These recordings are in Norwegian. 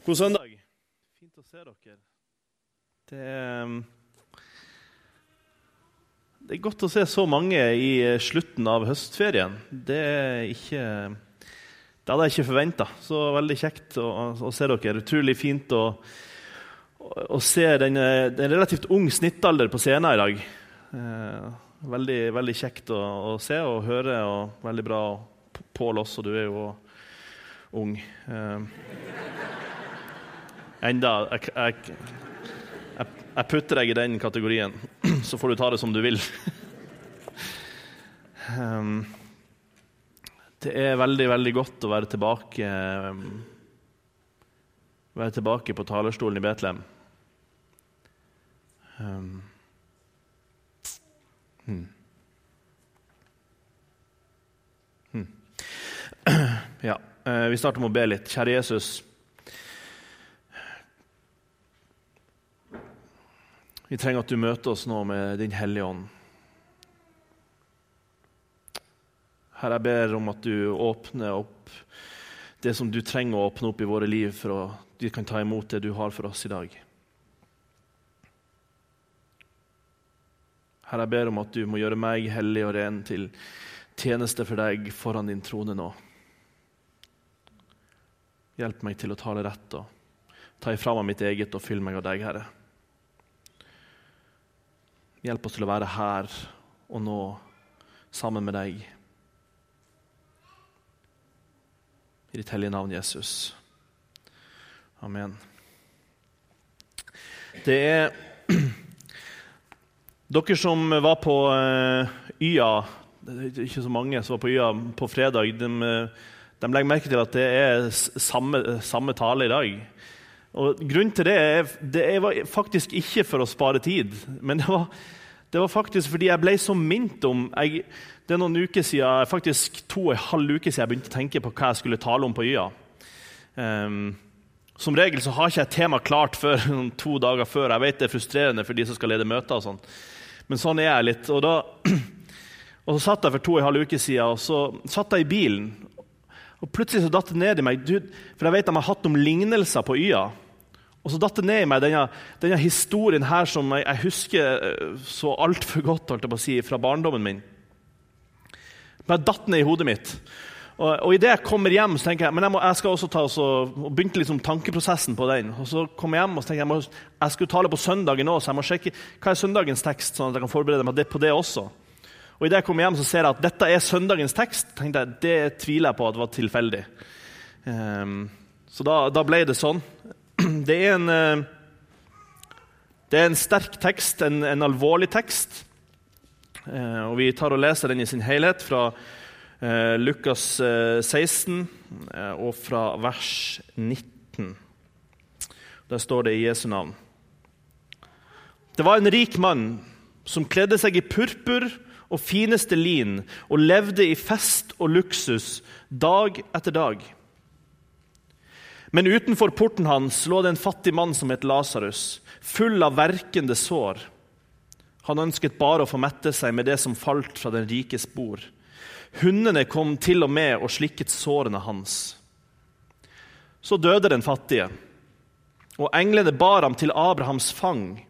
God søndag. Fint å se dere. Det er, det er godt å se så mange i slutten av høstferien. Det ikke Det hadde jeg ikke forventa. Så veldig kjekt å, å, se dere. Utrolig fint å, å se den, en relativt ung snittalder på scenen i dag. Eh, veldig, veldig kjekt å, å, se og høre, og veldig bra. Pål også, du er jo ung. Enda jeg, jeg, jeg, putter deg i den kategorien, så får du ta det som du vil. um, det er veldig, veldig godt å være tilbake um, Være tilbake på talerstolen i Betlehem. Um, hmm. Hmm. Ja, uh, vi starter med å be litt. Kjære Jesus. Vi trenger at du møter oss nå med Din Hellige Ånd. Herre, jeg ber om at du åpner opp det som du trenger å åpne opp i våre liv for at vi kan ta imot det du har for oss i dag. Herre, jeg ber om at du må gjøre meg hellig og ren til tjeneste for deg foran din trone nå. Hjelp meg til å tale rett og ta ifra meg mitt eget og fyll meg av deg, Herre. Hjelp oss til å være her og nå sammen med deg. I ditt hellige navn, Jesus. Amen. Det er Dere som var på uh, YA ikke så mange som var på YA på fredag. De, de legger merke til at det er samme, samme tale i dag. Og Grunnen til det er, det var faktisk ikke for å spare tid, men det var, det var faktisk fordi jeg ble så minnet om jeg, Det er noen uker siden, faktisk to og en halv uke siden jeg begynte å tenke på hva jeg skulle tale om på YA. Um, som regel så har ikke jeg et tema klart før to dager før. Jeg vet det er frustrerende for de som skal lede møter, og sånn. men sånn er jeg litt. Og, da, og så satt jeg for to og en halv uke siden og så satt jeg i bilen. Og Plutselig så datt det ned i meg, du, for jeg vet de har hatt noen lignelser på YA. Og så datt det ned i meg denne, denne historien her som jeg, jeg husker eh, så altfor godt holdt jeg på å si, fra barndommen min. Bare datt ned i hodet mitt. Og, og Idet jeg kommer hjem, så tenker jeg men jeg, må, jeg skal også ta også, og begynte liksom tankeprosessen på den. Og Så kom jeg hjem og så tenker jeg, jeg, må, jeg skulle tale på søndagen òg, så jeg må sjekke hva er søndagens tekst. sånn at jeg kan forberede meg på det også. Og Idet jeg kommer hjem, så ser jeg at dette er søndagens tekst. tenkte jeg, Det tviler jeg på at det var tilfeldig. Um, så da, da, ble det sånn. Det er en, eh, det er en sterk tekst, en, en alvorlig tekst. Eh, og Vi tar og leser den i sin helhet fra eh, Lukas 16 og fra vers 19. Der står det i Jesu navn. Det var en rik mann som kledde seg i purpur og fineste lin og levde i fest og luksus dag etter dag. Men utenfor porten hans lå det en fattig mann som het Lasarus, full av verkende sår. Han ønsket bare å få mette seg med det som falt fra den rikes bord. Hundene kom til og med og slikket sårene hans. Så døde den fattige, og englene bar ham til Abrahams fang.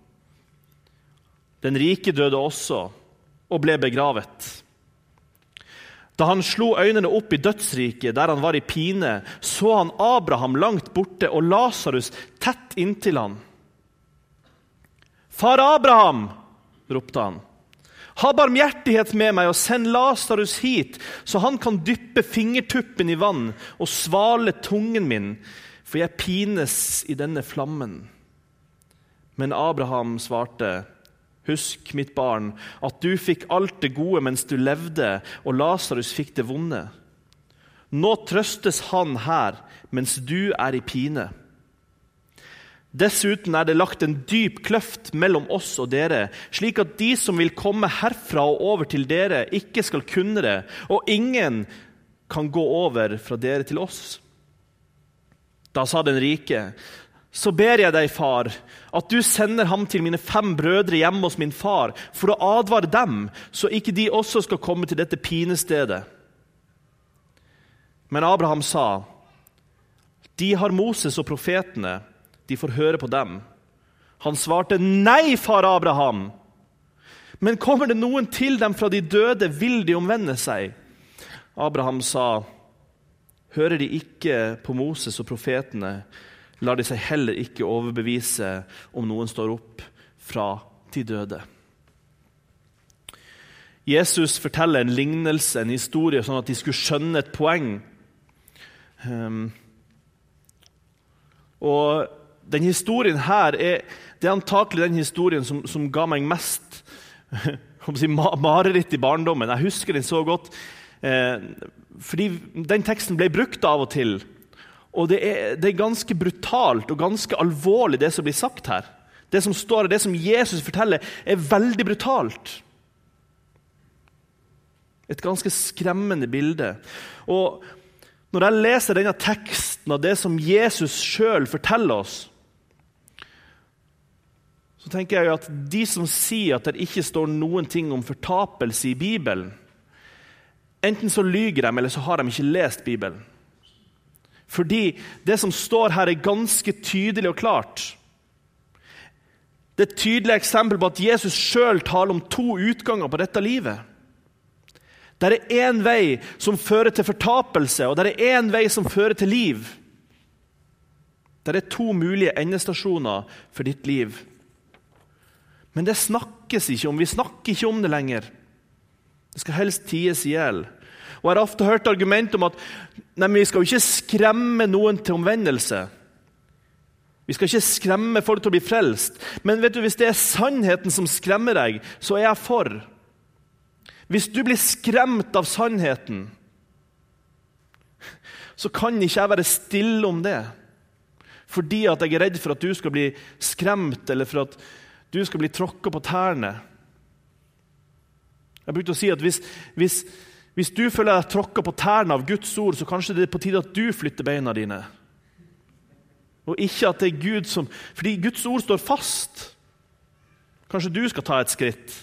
Den rike døde også og ble begravet. Da han slo øynene opp i dødsriket, der han var i pine, så han Abraham langt borte og Lasarus tett inntil han. Far Abraham, ropte han, ha barmhjertighet med meg og send Lasarus hit, så han kan dyppe fingertuppen i vann og svale tungen min, for jeg pines i denne flammen. Men Abraham svarte, Husk, mitt barn, at du fikk alt det gode mens du levde, og Lasarus fikk det vonde. Nå trøstes han her mens du er i pine. Dessuten er det lagt en dyp kløft mellom oss og dere, slik at de som vil komme herfra og over til dere, ikke skal kunne det, og ingen kan gå over fra dere til oss. Da sa den rike, så ber jeg deg, far, at du sender ham til mine fem brødre hjemme hos min far, for å advare dem, så ikke de også skal komme til dette pinestedet. Men Abraham sa, De har Moses og profetene, de får høre på dem. Han svarte, Nei, far Abraham. Men kommer det noen til dem fra de døde, vil de omvende seg. Abraham sa, Hører de ikke på Moses og profetene, lar de seg heller ikke overbevise om noen står opp fra de døde. Jesus forteller en lignelse, en historie, sånn at de skulle skjønne et poeng. Um, og den historien her er, det er antakelig den historien som, som ga meg mest si, mareritt i barndommen. Jeg husker den så godt. Eh, fordi den teksten ble brukt av og til. Og det er, det er, ganske brutalt og ganske alvorlig, det som blir sagt her. Det som står her, det som Jesus forteller, er veldig brutalt. Et ganske skremmende bilde. Og Når jeg leser denne teksten og det som Jesus sjøl forteller oss, så tenker jeg at de som sier at det ikke står noen ting om fortapelse i Bibelen, enten så lyger de, eller så har de ikke lest Bibelen. Fordi det som står her, er ganske tydelig og klart. Det er et tydelig eksempel på at Jesus sjøl taler om to utganger på dette livet. Det er én vei som fører til fortapelse, og det er én vei som fører til liv. Det er to mulige endestasjoner for ditt liv. Men det snakkes ikke om. Vi snakker ikke om det lenger. Det skal helst ties i hjel. Og Jeg har ofte hørt argument om at nei, vi skal jo ikke skremme noen til omvendelse. Vi skal ikke skremme folk til å bli frelst. Men vet du, hvis det er sannheten som skremmer deg, så er jeg for. Hvis du blir skremt av sannheten, så kan ikke jeg være stille om det. Fordi at jeg er redd for at du skal bli skremt, eller for at du skal bli tråkka på tærne. Jeg brukte å si at hvis, hvis, hvis du føler deg tråkka på tærne av Guds ord, så kanskje det er på tide at du flytter beina dine. Og ikke at det er Gud som Fordi Guds ord står fast. Kanskje du skal ta et skritt.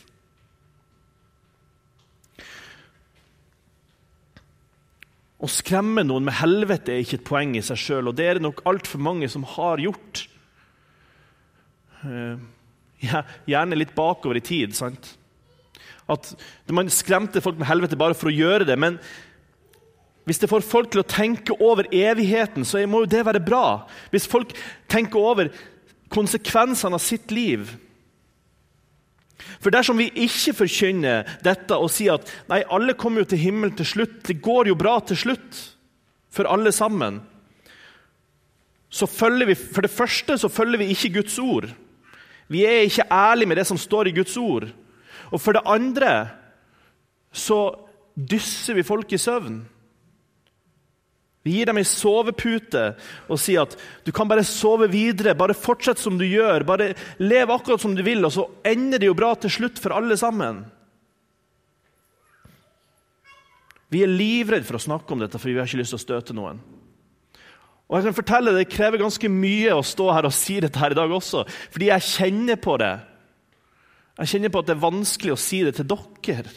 Å skremme noen med helvete er ikke et poeng i seg sjøl, og det er det nok altfor mange som har gjort. Uh, gjerne litt bakover i tid. sant? At Man skremte folk med helvete bare for å gjøre det. Men hvis det får folk til å tenke over evigheten, så må jo det være bra. Hvis folk tenker over konsekvensene av sitt liv. For dersom vi ikke forkynner dette og sier at nei, alle kommer jo til himmelen til slutt, det går jo bra til slutt for alle sammen, så følger vi for det første så følger vi ikke Guds ord. Vi er ikke ærlige med det som står i Guds ord. Og for det andre så dysser vi folk i søvn. Vi gir dem ei sovepute og sier at du kan bare sove videre, bare fortsett som du gjør, bare lev akkurat som du vil, og så ender det jo bra til slutt for alle sammen. Vi er livredde for å snakke om dette, for vi har ikke lyst til å støte noen. Og jeg kan fortelle Det krever ganske mye å stå her og si dette her i dag også, fordi jeg kjenner på det. Jeg kjenner på at det er vanskelig å si det til dere.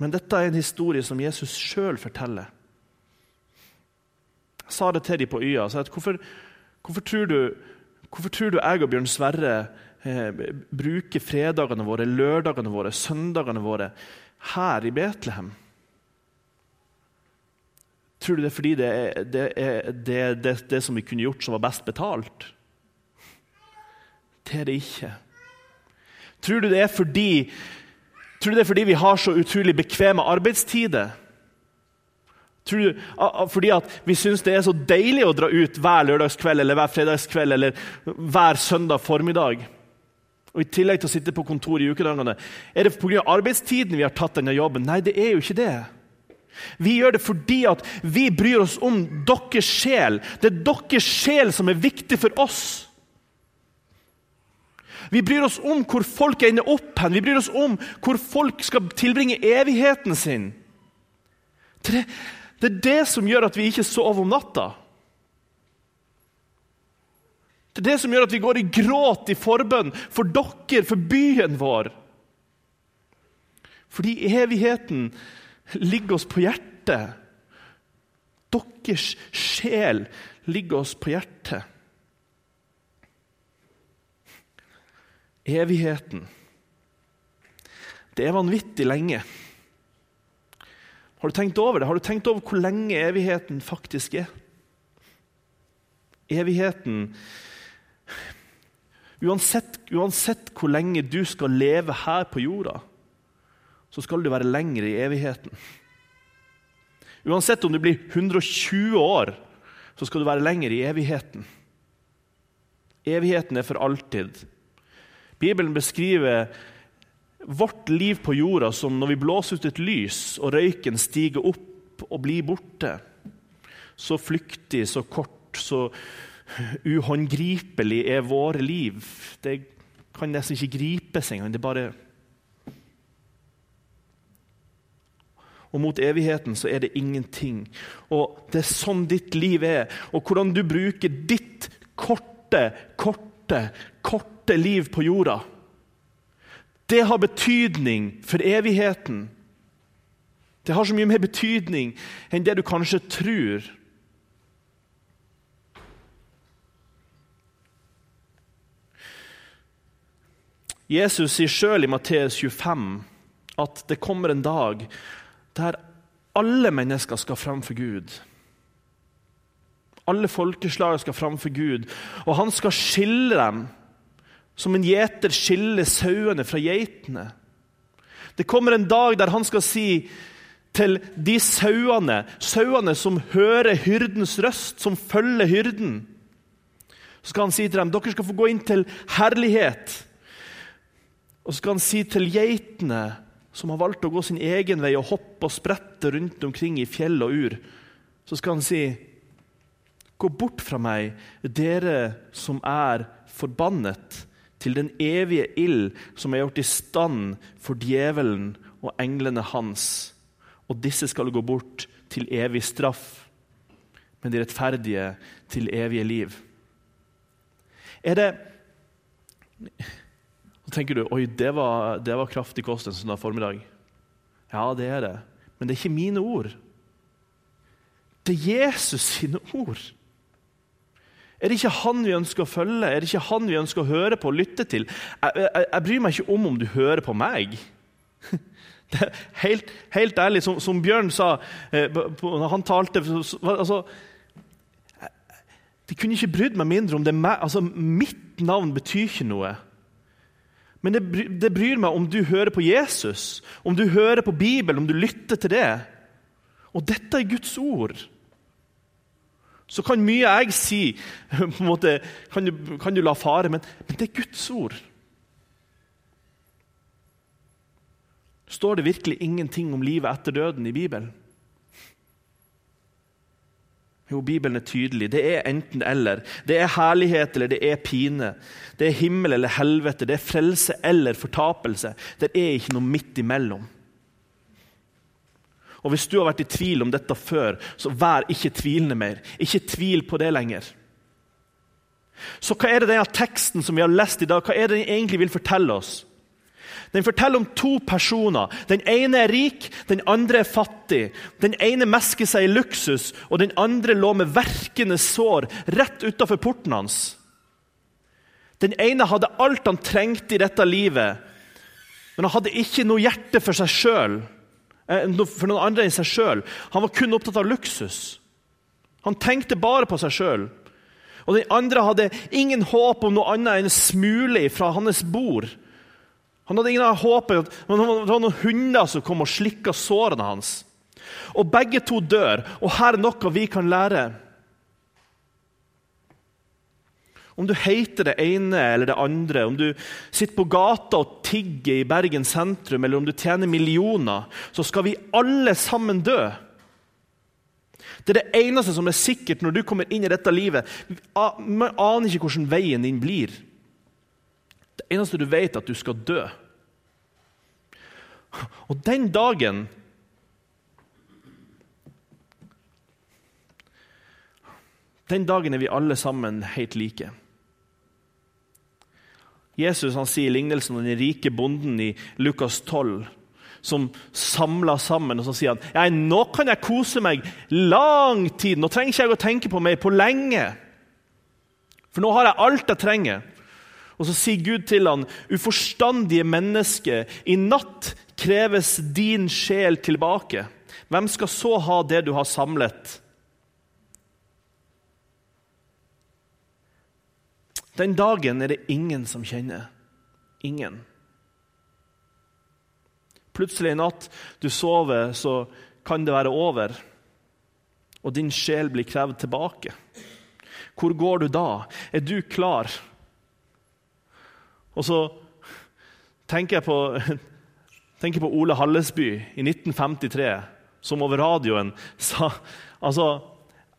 Men dette er en historie som Jesus sjøl forteller. Jeg sa det til dem på Y-a. Hvorfor, hvorfor, tror du, hvorfor tror du jeg og Bjørn Sverre eh, bruker fredagene våre, lørdagene våre, søndagene våre her i Betlehem? Tror du det er fordi det er det, er, det, det, det som vi kunne gjort, som var best betalt? Det er det ikke. Tror du det er fordi, tror du det er fordi vi har så utrolig bekvemme arbeidstider? Du, fordi vi syns det er så deilig å dra ut hver lørdagskveld eller hver fredagskveld eller hver søndag formiddag? Og I tillegg til å sitte på kontor i ukedagene. Er det pga. arbeidstiden vi har tatt denne jobben? Nei, det er jo ikke det. Vi gjør det fordi at vi bryr oss om deres sjel. Det er deres sjel som er viktig for oss. Vi bryr oss om hvor folk ender opp hen. Vi bryr oss om hvor folk skal tilbringe evigheten sin. Det, det er det som gjør at vi ikke sover om natta. Det er det som gjør at vi går i gråt i forbønn for dere, for byen vår. Fordi evigheten ligger oss på hjertet. Deres sjel ligger oss på hjertet. Evigheten. Det er vanvittig lenge. Har du tenkt over det? Har du tenkt over hvor lenge evigheten faktisk er? Evigheten Uansett, uansett hvor lenge du skal leve her på jorda, så skal du være lenger i evigheten. Uansett om du blir 120 år, så skal du være lenger i evigheten. Evigheten er for alltid. Bibelen beskriver vårt liv på jorda som når vi blåser ut et lys, og røyken stiger opp og blir borte. Så flyktig, så kort, så uhåndgripelig er våre liv. Det kan nesten ikke gripes engang. Det bare Og mot evigheten så er det ingenting. Og Det er sånn ditt liv er. Og hvordan du bruker ditt korte, korte, korte liv på jorda det har betydning for evigheten. Det har så mye mer betydning enn det du kanskje tror. Jesus sier sjøl i Matteus 25 at det kommer en dag der alle mennesker skal framfor Gud. Alle folkeslag skal framfor Gud, og han skal skille dem som en gjeter skiller sauene fra geitene. Det kommer en dag der han skal si til de sauene, sauene som hører hyrdens røst, som følger hyrden Så skal han si til dem dere skal få gå inn til herlighet. Og så skal han si til geitene, som har valgt å gå sin egen vei og hoppe og sprette rundt omkring i fjell og ur, så skal han si Gå bort fra meg, dere som er forbannet til den evige ild som er gjort i stand for djevelen og englene hans. Og disse skal gå bort til evig straff, men de rettferdige til evige liv. Er det Så tenker du oi, det var, det var kraftig kost en sånn formiddag. Ja, det er det. Men det er ikke mine ord. Det er Jesus sine ord. Er det ikke han vi ønsker å følge? Er det ikke han vi ønsker å høre på og lytte til? Jeg, jeg, jeg bryr meg ikke om om du hører på meg. helt, helt, ærlig, som, som Bjørn sa eh, når han talte altså, Det kunne ikke brydd meg mindre om det meg. Altså, mitt navn betyr ikke noe. Men det, det bryr meg om du hører på Jesus, om du hører på Bibelen, om du lytter til det. Og dette er Guds ord. Så kan mye jeg si på en måte, kan du, kan du la fare, men, men det er Guds ord. Står det virkelig ingenting om livet etter døden i Bibelen? Jo, Bibelen er tydelig. Det er enten-eller. Det er herlighet eller det er pine. Det er himmel eller helvete. Det er frelse eller fortapelse. Det er ikke noe midt imellom. Og Hvis du har vært i tvil om dette før, så vær ikke tvilende mer. Ikke tvil på det lenger. Så hva er det denne teksten som vi har lest i dag, hva er det den egentlig vil fortelle oss? Den forteller om to personer. Den ene er rik, den andre er fattig. Den ene mesker seg i luksus, og den andre lå med verkende sår rett utafor porten hans. Den ene hadde alt han trengte i dette livet, men han hadde ikke noe hjerte for seg sjøl. Eh, for noen andre enn seg sjøl. Han var kun opptatt av luksus. Han tenkte bare på seg sjøl. Og den andre hadde ingen håp om noe annet enn smule fra hans bord. Han hadde ingen håp om det var noen hunder som kom og slikka sårene hans. Og begge to dør, og her er noe vi kan lære. Om du heter det ene eller det andre, om du sitter på gata og tigger i Bergen sentrum, eller om du tjener millioner, så skal vi alle sammen dø. Det er det eneste som er sikkert når du kommer inn i dette livet. Man aner ikke hvordan veien din blir. Det eneste du vet, er at du skal dø. Og den dagen Den dagen er vi alle sammen helt like. Jesus han sier lignelsen om den rike bonden i Lukas 12, som samla sammen. Og så sier han ja, nå kan jeg kose meg lang tid. Nå trenger ikke jeg å tenke på meg på lenge. For nå har jeg alt jeg trenger. Og så sier Gud til han, uforstandige menneske, i natt kreves din sjel tilbake. Hvem skal så ha det du har samlet? Den dagen er det ingen som kjenner. Ingen. Plutselig i natt du sover, så kan det være over, og din sjel blir krevd tilbake. Hvor går du da? Er du klar? Og så tenker jeg på, tenker på Ole Hallesby i 1953, som over radioen sa altså,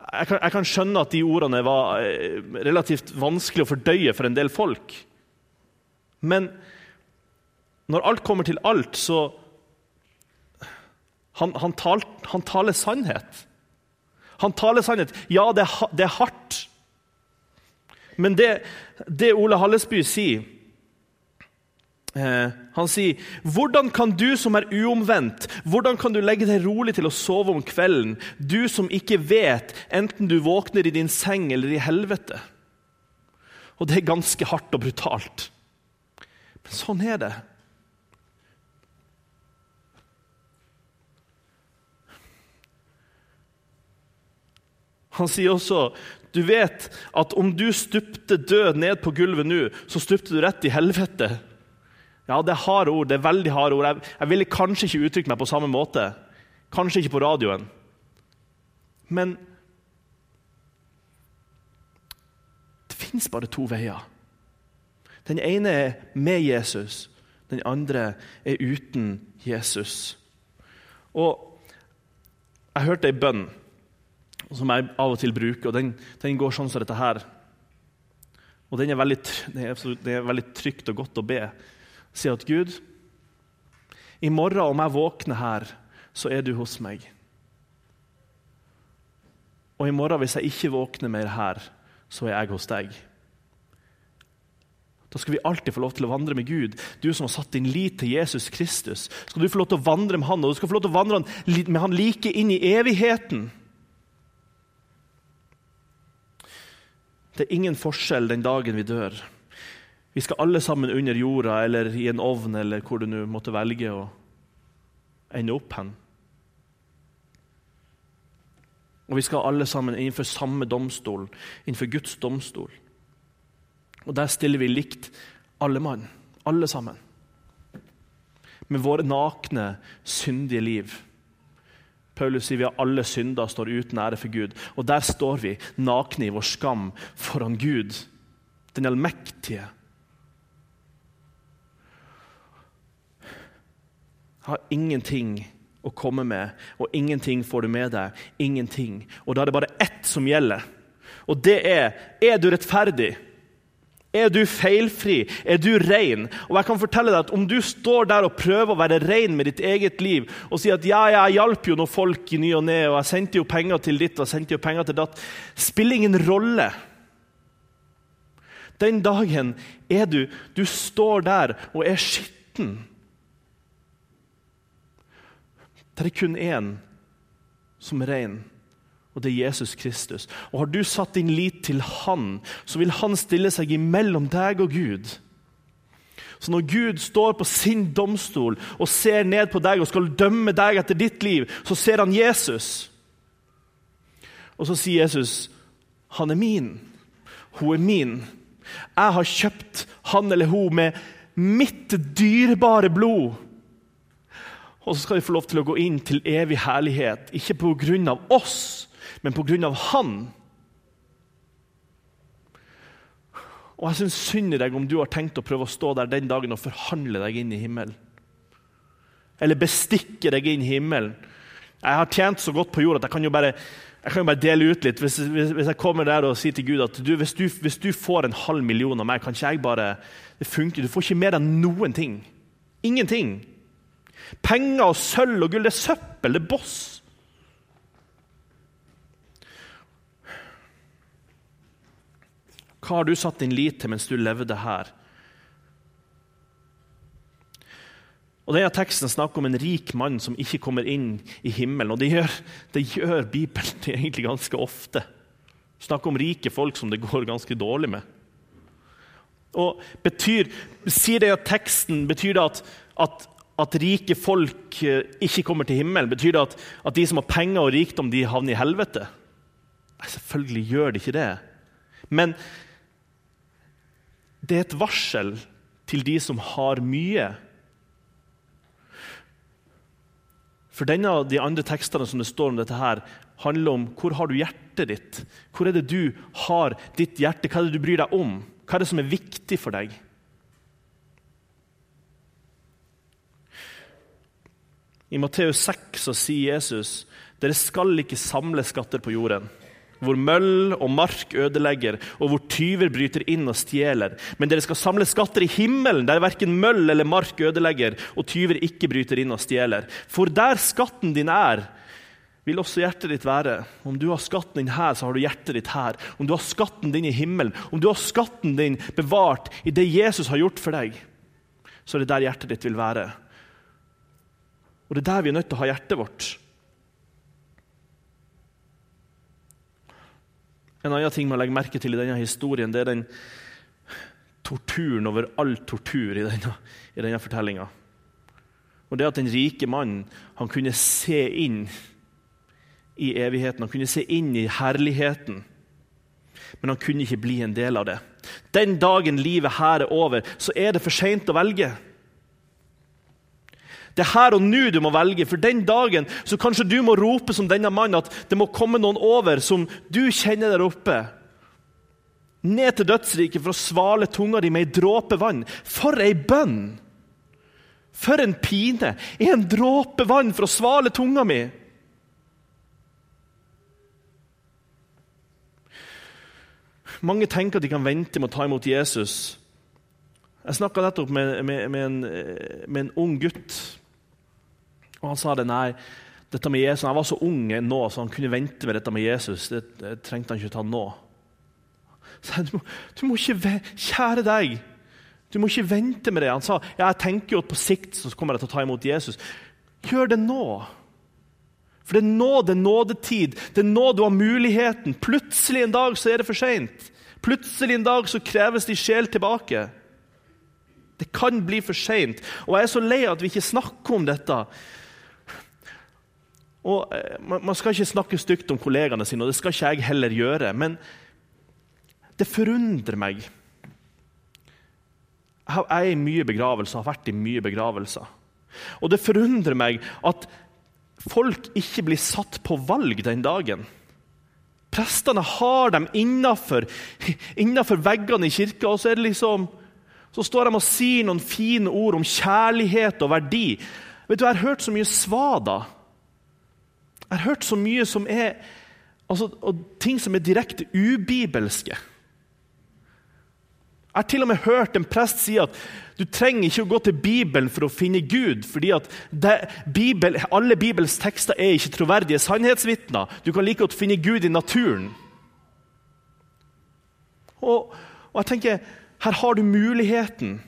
jeg kan, jeg kan, skjønne at de ordene var eh, relativt vanskelig å fordøye for en del folk. Men når alt kommer til alt, så Han, han, tal, han taler sannhet. Han taler sannhet. Ja, det det er hardt. Men det, det Ole Hallesby sier han sier, 'Hvordan kan du som er uomvendt, hvordan kan du legge deg rolig til å sove om kvelden, du som ikke vet, enten du våkner i din seng eller i helvete?' Og det er ganske hardt og brutalt. Men sånn er det. Han sier også du vet at om du stupte død ned på gulvet nå, så stupte du rett i helvete. Ja, det er harde ord. det er veldig harde ord. Jeg, jeg ville kanskje ikke uttrykt meg på samme måte. Kanskje ikke på radioen. Men det fins bare to veier. Den ene er med Jesus, den andre er uten Jesus. Og Jeg hørte ei bønn som jeg av og til bruker, og den, den går sånn som dette her. Og den er veldig, den er, veldig trygt og godt å be sier at Gud, i morgen om jeg våkner her, så er du hos meg. Og i morgen, hvis jeg ikke våkner mer her, så er jeg hos deg. Da skal vi alltid få lov til å vandre med Gud. Du som har satt din lit til Jesus Kristus. Skal du få lov til å vandre med Han, og du skal få lov til å vandre med Han like inn i evigheten. Det er ingen forskjell den dagen vi dør. Vi skal alle sammen under jorda eller i en ovn eller hvor du nå måtte velge å ende opp hen. Og vi skal alle sammen innenfor samme domstol, innenfor Guds domstol. Og der stiller vi likt alle mann, alle sammen. Med våre nakne, syndige liv. Paulus sier vi har alle synder står uten ære for Gud. Og der står vi, nakne i vår skam, foran Gud, den allmektige har ingenting å komme med, og ingenting får du med deg. Ingenting. Og da er det bare ett som gjelder. Og det er er du rettferdig. Er du feilfri? Er du ren? Og jeg kan fortelle deg at Om du står der og prøver å være ren med ditt eget liv og sier at ja, jeg hjalp jo noen folk i ny og ne, og jeg sendte jo penger til ditt og jeg sendte jo penger til datt, spiller ingen rolle. Den dagen er du Du står der og er skitten. Det er kun én som er ren, og det er Jesus Kristus. Og Har du satt din lit til Han, så vil Han stille seg imellom deg og Gud. Så når Gud står på sin domstol og ser ned på deg og skal dømme deg etter ditt liv, så ser han Jesus. Og så sier Jesus, 'Han er min. Hun er min.' Jeg har kjøpt han eller hun med mitt dyrebare blod. Og så skal de få lov til å gå inn til evig herlighet, ikke pga. oss, men pga. Han. Og jeg syns synd i deg om du har tenkt å prøve å stå der den dagen og forhandle deg inn i himmelen. Eller bestikke deg inn i himmelen. Jeg har tjent så godt på jord at jeg kan jo bare, kan jo bare dele ut litt. Hvis, hvis, hvis, jeg kommer der og sier til Gud at du, hvis, du, hvis, du, får en halv million av meg, kan ikke jeg bare Det funker. Du får ikke mer enn noen ting. Ingenting. Penger og sølv og gull, det er søppel, det er boss. Hva har du satt din lit til mens du levde her? Og Denne teksten snakker om en rik mann som ikke kommer inn i himmelen. Og det gjør, det gjør Bibelen egentlig ganske ofte. Snakker om rike folk som det går ganske dårlig med. Og betyr, Sier det at teksten betyr det at, at, at, rike folk eh, ikke kommer til himmelen? Betyr det at, at de som har penger og rikdom, de havner i helvete? Nei, selvfølgelig gjør det ikke det. Men det er et varsel til de som har mye. For denne av de andre tekstene som det står om dette, her, handler om hvor har du hjertet ditt? Hvor er det du har ditt hjerte? Hva er det du bryr deg om? Hva er det som er viktig for deg? I Matteus 6 så sier Jesus dere skal ikke samle skatter på jorden hvor møll og mark ødelegger, og hvor tyver bryter inn og stjeler. Men dere skal samle skatter i himmelen, der verken møll eller mark ødelegger, og tyver ikke bryter inn og stjeler. For der skatten din er, vil også hjertet ditt være. Om du har skatten din her, så har du hjertet ditt her. Om du har skatten din i himmelen, om du har skatten din bevart i det Jesus har gjort for deg, så er det der hjertet ditt vil være. Og det er der vi er nødt til å ha hjertet vårt. En annen ting man legger merke til i denne historien, det er den torturen over all tortur i denne, i denne fortellinga. Og det at den rike mannen han kunne se inn i evigheten, han kunne se inn i herligheten. Men han kunne ikke bli en del av det. Den dagen livet her er over, så er det for seint å velge. Det er her og nå du må velge, for den dagen så kanskje du må rope som denne mannen at det må komme noen over som du kjenner der oppe. Ned til dødsriket for å svale tunga di med ei dråpe vann. For ei bønn! For en pine! En dråpe vann for å svale tunga mi! Mange tenker at de kan vente med å ta imot Jesus. Jeg snakka nettopp med, med, med, en, med en ung gutt og Han sa det, nei, dette med Jesus, han var så ung nå, så han kunne vente med dette med Jesus. Det, det trengte han ikke ta nå. Så du, må, du må ikke, Kjære deg, du må ikke vente med det. Han sa ja, jeg tenker jo at på sikt så kommer jeg til å ta imot Jesus. Gjør det nå. For det er nå det er nådetid. Det er nå du har muligheten. Plutselig en dag så er det for seint. Plutselig en dag så kreves de sjel tilbake. Det kan bli for seint. Og jeg er så lei at vi ikke snakker om dette. Og eh, Man skal ikke snakke stygt om kollegaene sine, og det skal ikke jeg heller gjøre. Men det forundrer meg. Jeg er i mye begravelser, har vært i mye begravelser. Og det forundrer meg at folk ikke blir satt på valg den dagen. Prestene har dem innafor, veggene i kirka, og så, liksom, så står de og sier noen fine ord om kjærlighet og verdi. Vet du, Jeg har hørt så mye svada jeg har hørt så mye som er altså, ting som er direkte ubibelske. Jeg har til og med hørt en prest si at du trenger ikke å gå til Bibelen for å finne Gud. fordi at det, Bibel, Alle Bibels tekster er ikke troverdige sannhetsvitner. Du kan like godt finne Gud i naturen. Og, og, jeg tenker, Her har du muligheten.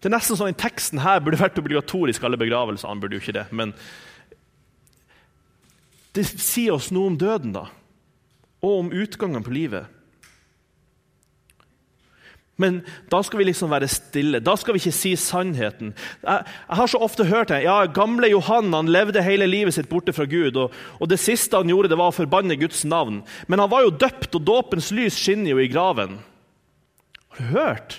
Det er nesten sånn at Teksten her burde vært obligatorisk alle begravelser. Han burde jo ikke det, men det sier oss noe om døden, da, og om utgangen på livet. Men da skal vi liksom være stille. Da skal vi ikke si sannheten. Jeg, jeg har så ofte hørt det. Ja, Gamle Johan han levde hele livet sitt borte fra Gud, og, og, det siste han gjorde, det var å forbanne Guds navn. Men han var jo døpt, og dåpens lys skinner jo i graven. Har du hørt?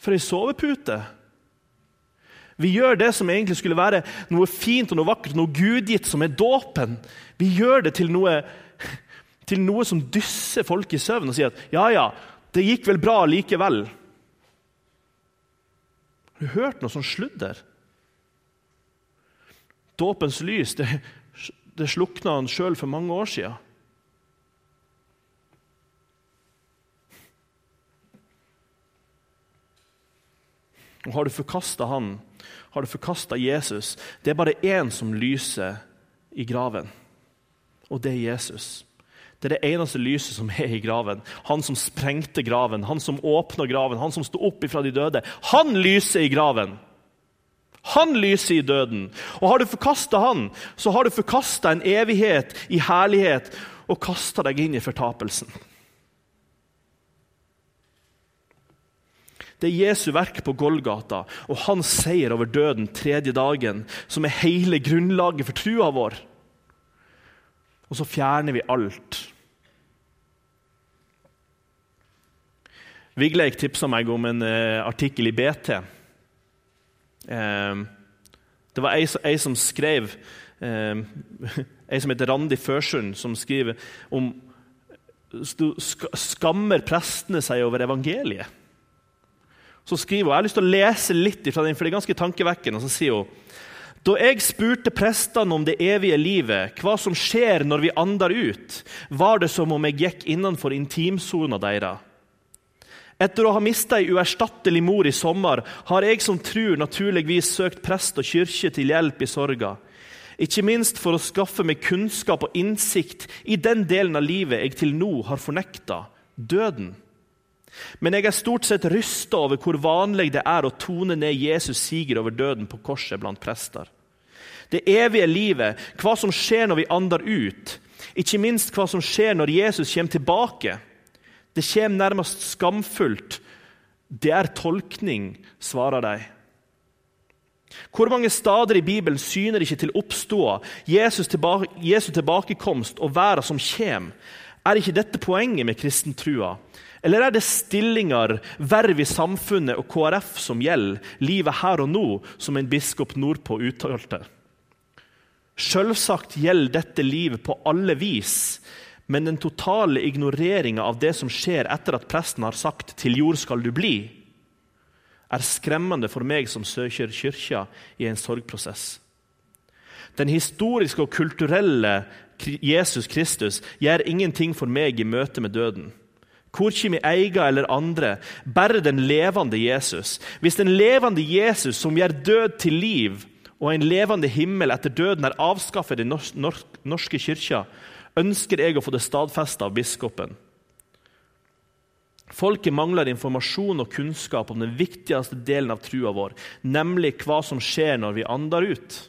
For ei sovepute! Vi gjør det som egentlig skulle være noe fint og noe vakkert, noe gudgitt, som er dåpen. Vi gjør det til noe, til noe som dysser folk i søvn og sier at ja, ja, det gikk vel bra likevel. Har du hørt noe sånt sludder? Dåpens lys det, det slukna han sjøl for mange år sia. Og har du forkasta han, har du forkasta Jesus. Det er bare én som lyser i graven, og det er Jesus. Det er det eneste lyset som er i graven. Han som sprengte graven, han som åpna graven, han som sto opp ifra de døde. Han lyser i graven! Han lyser i døden. Og har du forkasta han, så har du forkasta en evighet i herlighet og kasta deg inn i fortapelsen. Det er Jesu verk på Golgata og hans seier over døden tredje dagen som er hele grunnlaget for trua vår. Og så fjerner vi alt. Vigleik tipsa meg om en uh, artikkel i BT. Uh, eh, det var ei, ei som skrev uh, Ei som heter Randi Førsund, som skriver om Skammer prestene seg over evangeliet? Så skriver hun, Jeg har lyst til å lese litt fra den, for det er ganske tankevekkende. Så sier hun da jeg spurte prestene om det evige livet, hva som skjer når vi ander ut, var det som om jeg gikk innenfor intimsona deres. Etter å ha mista ei uerstattelig mor i sommer har jeg som tror naturligvis søkt prest og kirke til hjelp i sorga. Ikke minst for å skaffe meg kunnskap og innsikt i den delen av livet jeg til nå har fornekta døden. Men jeg er stort sett rysta over hvor vanlig det er å tone ned Jesus' siger over døden på korset blant prester. Det evige livet, hva som skjer når vi ander ut, ikke minst hva som skjer når Jesus kommer tilbake. Det kommer nærmest skamfullt. Det er tolkning, svarer de. Hvor mange stader i Bibelen syner ikke til oppståa, Jesus, tilbake, Jesus tilbakekomst og verden som kommer? Er ikke dette poenget med kristentrua? Eller er det stillinger, verv i samfunnet og KrF som gjelder, livet her og nå, som en biskop nordpå uttalte? Selvsagt gjelder dette livet på alle vis, men den totale ignoreringa av det som skjer etter at presten har sagt 'til jord skal du bli', er skremmende for meg som søker kyrkja i en sorgprosess. Den historiske og kulturelle Jesus Kristus gjør ingenting for meg i møte med døden. Korkje med eiga eller andre, bare den levende Jesus. Hvis den levende Jesus, som gjør død til liv, og en levende himmel etter døden er avskaffet i den norske kirka, ønsker jeg å få det stadfesta av biskopen. Folket mangler informasjon og kunnskap om den viktigste delen av trua vår, nemlig hva som skjer når vi ander ut,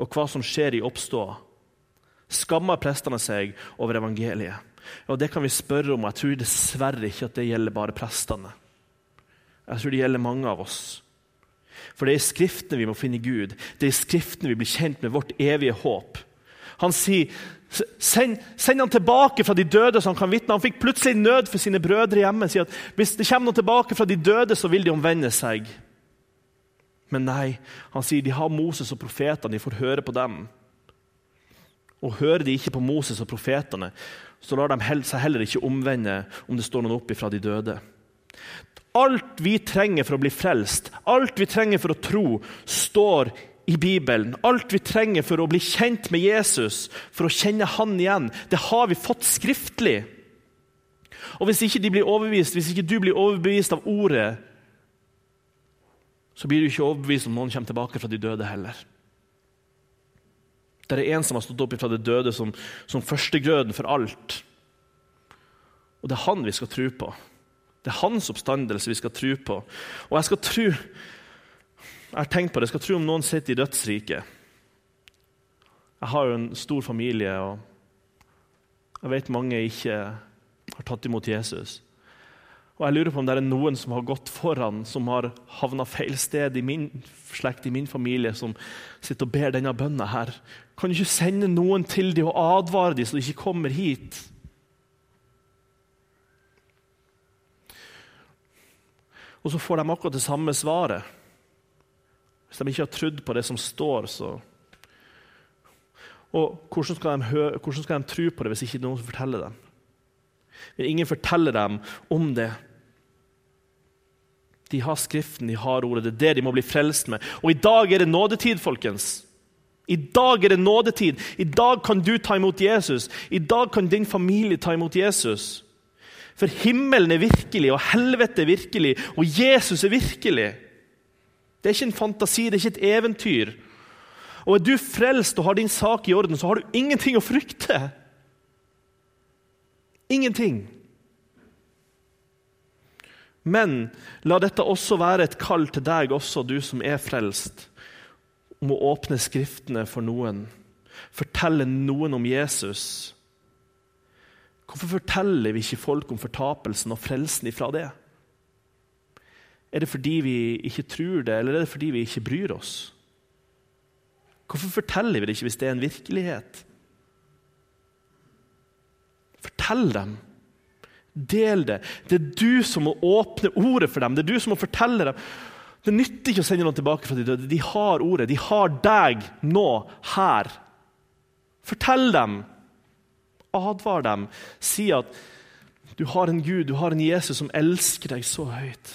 og hva som skjer i oppståa. Skammer prestene seg over evangeliet? Ja, Det kan vi spørre om. Jeg tror dessverre ikke at det gjelder bare prestene. Jeg tror det gjelder mange av oss. For det er i Skriftene vi må finne Gud. Det er i Skriftene vi blir kjent med vårt evige håp. Han sier send, send han tilbake fra de døde, så han kan vitne. Han fikk plutselig nød for sine brødre hjemme. sier at Hvis det kommer noen tilbake fra de døde, så vil de omvende seg. Men nei, han sier de har Moses og profetene, de får høre på dem. Og hører de ikke på Moses og profetene, så lar de seg heller ikke omvende om det står noen opp fra de døde. Alt vi trenger for å bli frelst, alt vi trenger for å tro, står i Bibelen. Alt vi trenger for å bli kjent med Jesus, for å kjenne Han igjen, det har vi fått skriftlig. Og Hvis ikke de blir overbevist, hvis ikke du blir overbevist av ordet, så blir du ikke overbevist om noen kommer tilbake fra de døde heller. Det er en som har stått opp fra det døde som, som førstegrøden for alt. Og det er han vi skal tro på. Det er hans oppstandelse vi skal tro på. Og jeg skal tro jeg har tenkt på det, jeg skal tro om noen sitter i dødsriket. Jeg har jo en stor familie, og jeg vet mange ikke har tatt imot Jesus. Og jeg lurer på om det er noen som har gått foran, som har havna feil sted i min slekt, i min familie, som sitter og ber denne bønna her. Kan du ikke sende noen til dem og advare dem så de ikke kommer hit? Og så får de akkurat det samme svaret. Hvis de ikke har trodd på det som står, så Og hvordan skal, de høre, hvordan skal de tro på det hvis ikke noen forteller dem? Ingen fortelle dem om det? De har Skriften, de har ordet. Det er det de må bli frelst med. Og i dag er det nådetid, folkens. I dag er det nådetid. I dag kan du ta imot Jesus. I dag kan din familie ta imot Jesus. For himmelen er virkelig, og helvete er virkelig, og Jesus er virkelig. Det er ikke en fantasi, det er ikke et eventyr. Og Er du frelst og har din sak i orden, så har du ingenting å frykte. Ingenting. Men la dette også være et kall til deg også, du som er frelst, om å åpne Skriftene for noen. Fortelle noen om Jesus. Hvorfor forteller vi ikke folk om fortapelsen og frelsen ifra det? Er det fordi vi ikke tror det, eller er det fordi vi ikke bryr oss? Hvorfor forteller vi det ikke hvis det er en virkelighet? Fortell dem. Del det. Det er du som må åpne ordet for dem. Det er du som må fortelle dem. Det nytter ikke å sende noen tilbake fra de døde. De har ordet. De har deg nå, her. Fortell dem. Advar dem. Si at du har en Gud, du har en Jesus som elsker deg så høyt.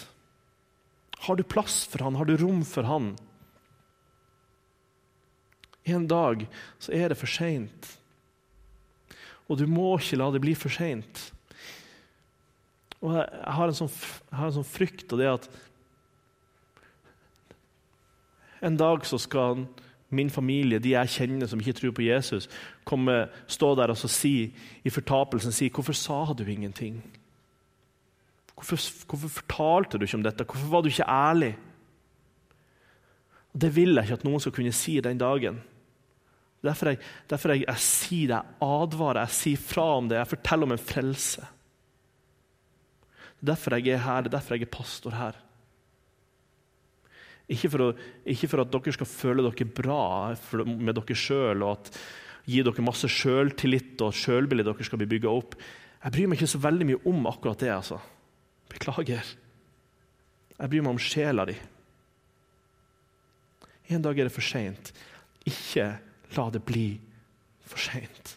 Har du plass for han? Har du rom for han? En dag så er det for seint. Og du må ikke la det bli for seint. Og jeg, har en sånn, har en sånn frykt, og det at en dag så skal min familie, de jeg kjenner som ikke tror på Jesus, komme, stå der og si i fortapelsen si, 'Hvorfor sa du ingenting?' Hvorfor, hvorfor, fortalte du ikke om dette? Hvorfor var du ikke ærlig? Det vil jeg ikke at noen skal kunne si den dagen. Derfor jeg, derfor jeg, jeg sier det, jeg advarer, jeg sier fra om det, jeg forteller om en frelse. Derfor jeg er her, det er derfor jeg er pastor her. Ikke for, å, ikke for at dere skal føle dere bra med dere sjøl og at gi dere masse sjøltillit og at sjølbildet dere skal bli bygga opp. Jeg bryr meg ikke så veldig mye om akkurat det. altså. Beklager. Jeg bryr meg om sjela di. En dag er det for seint. Ikke La det bli for seint.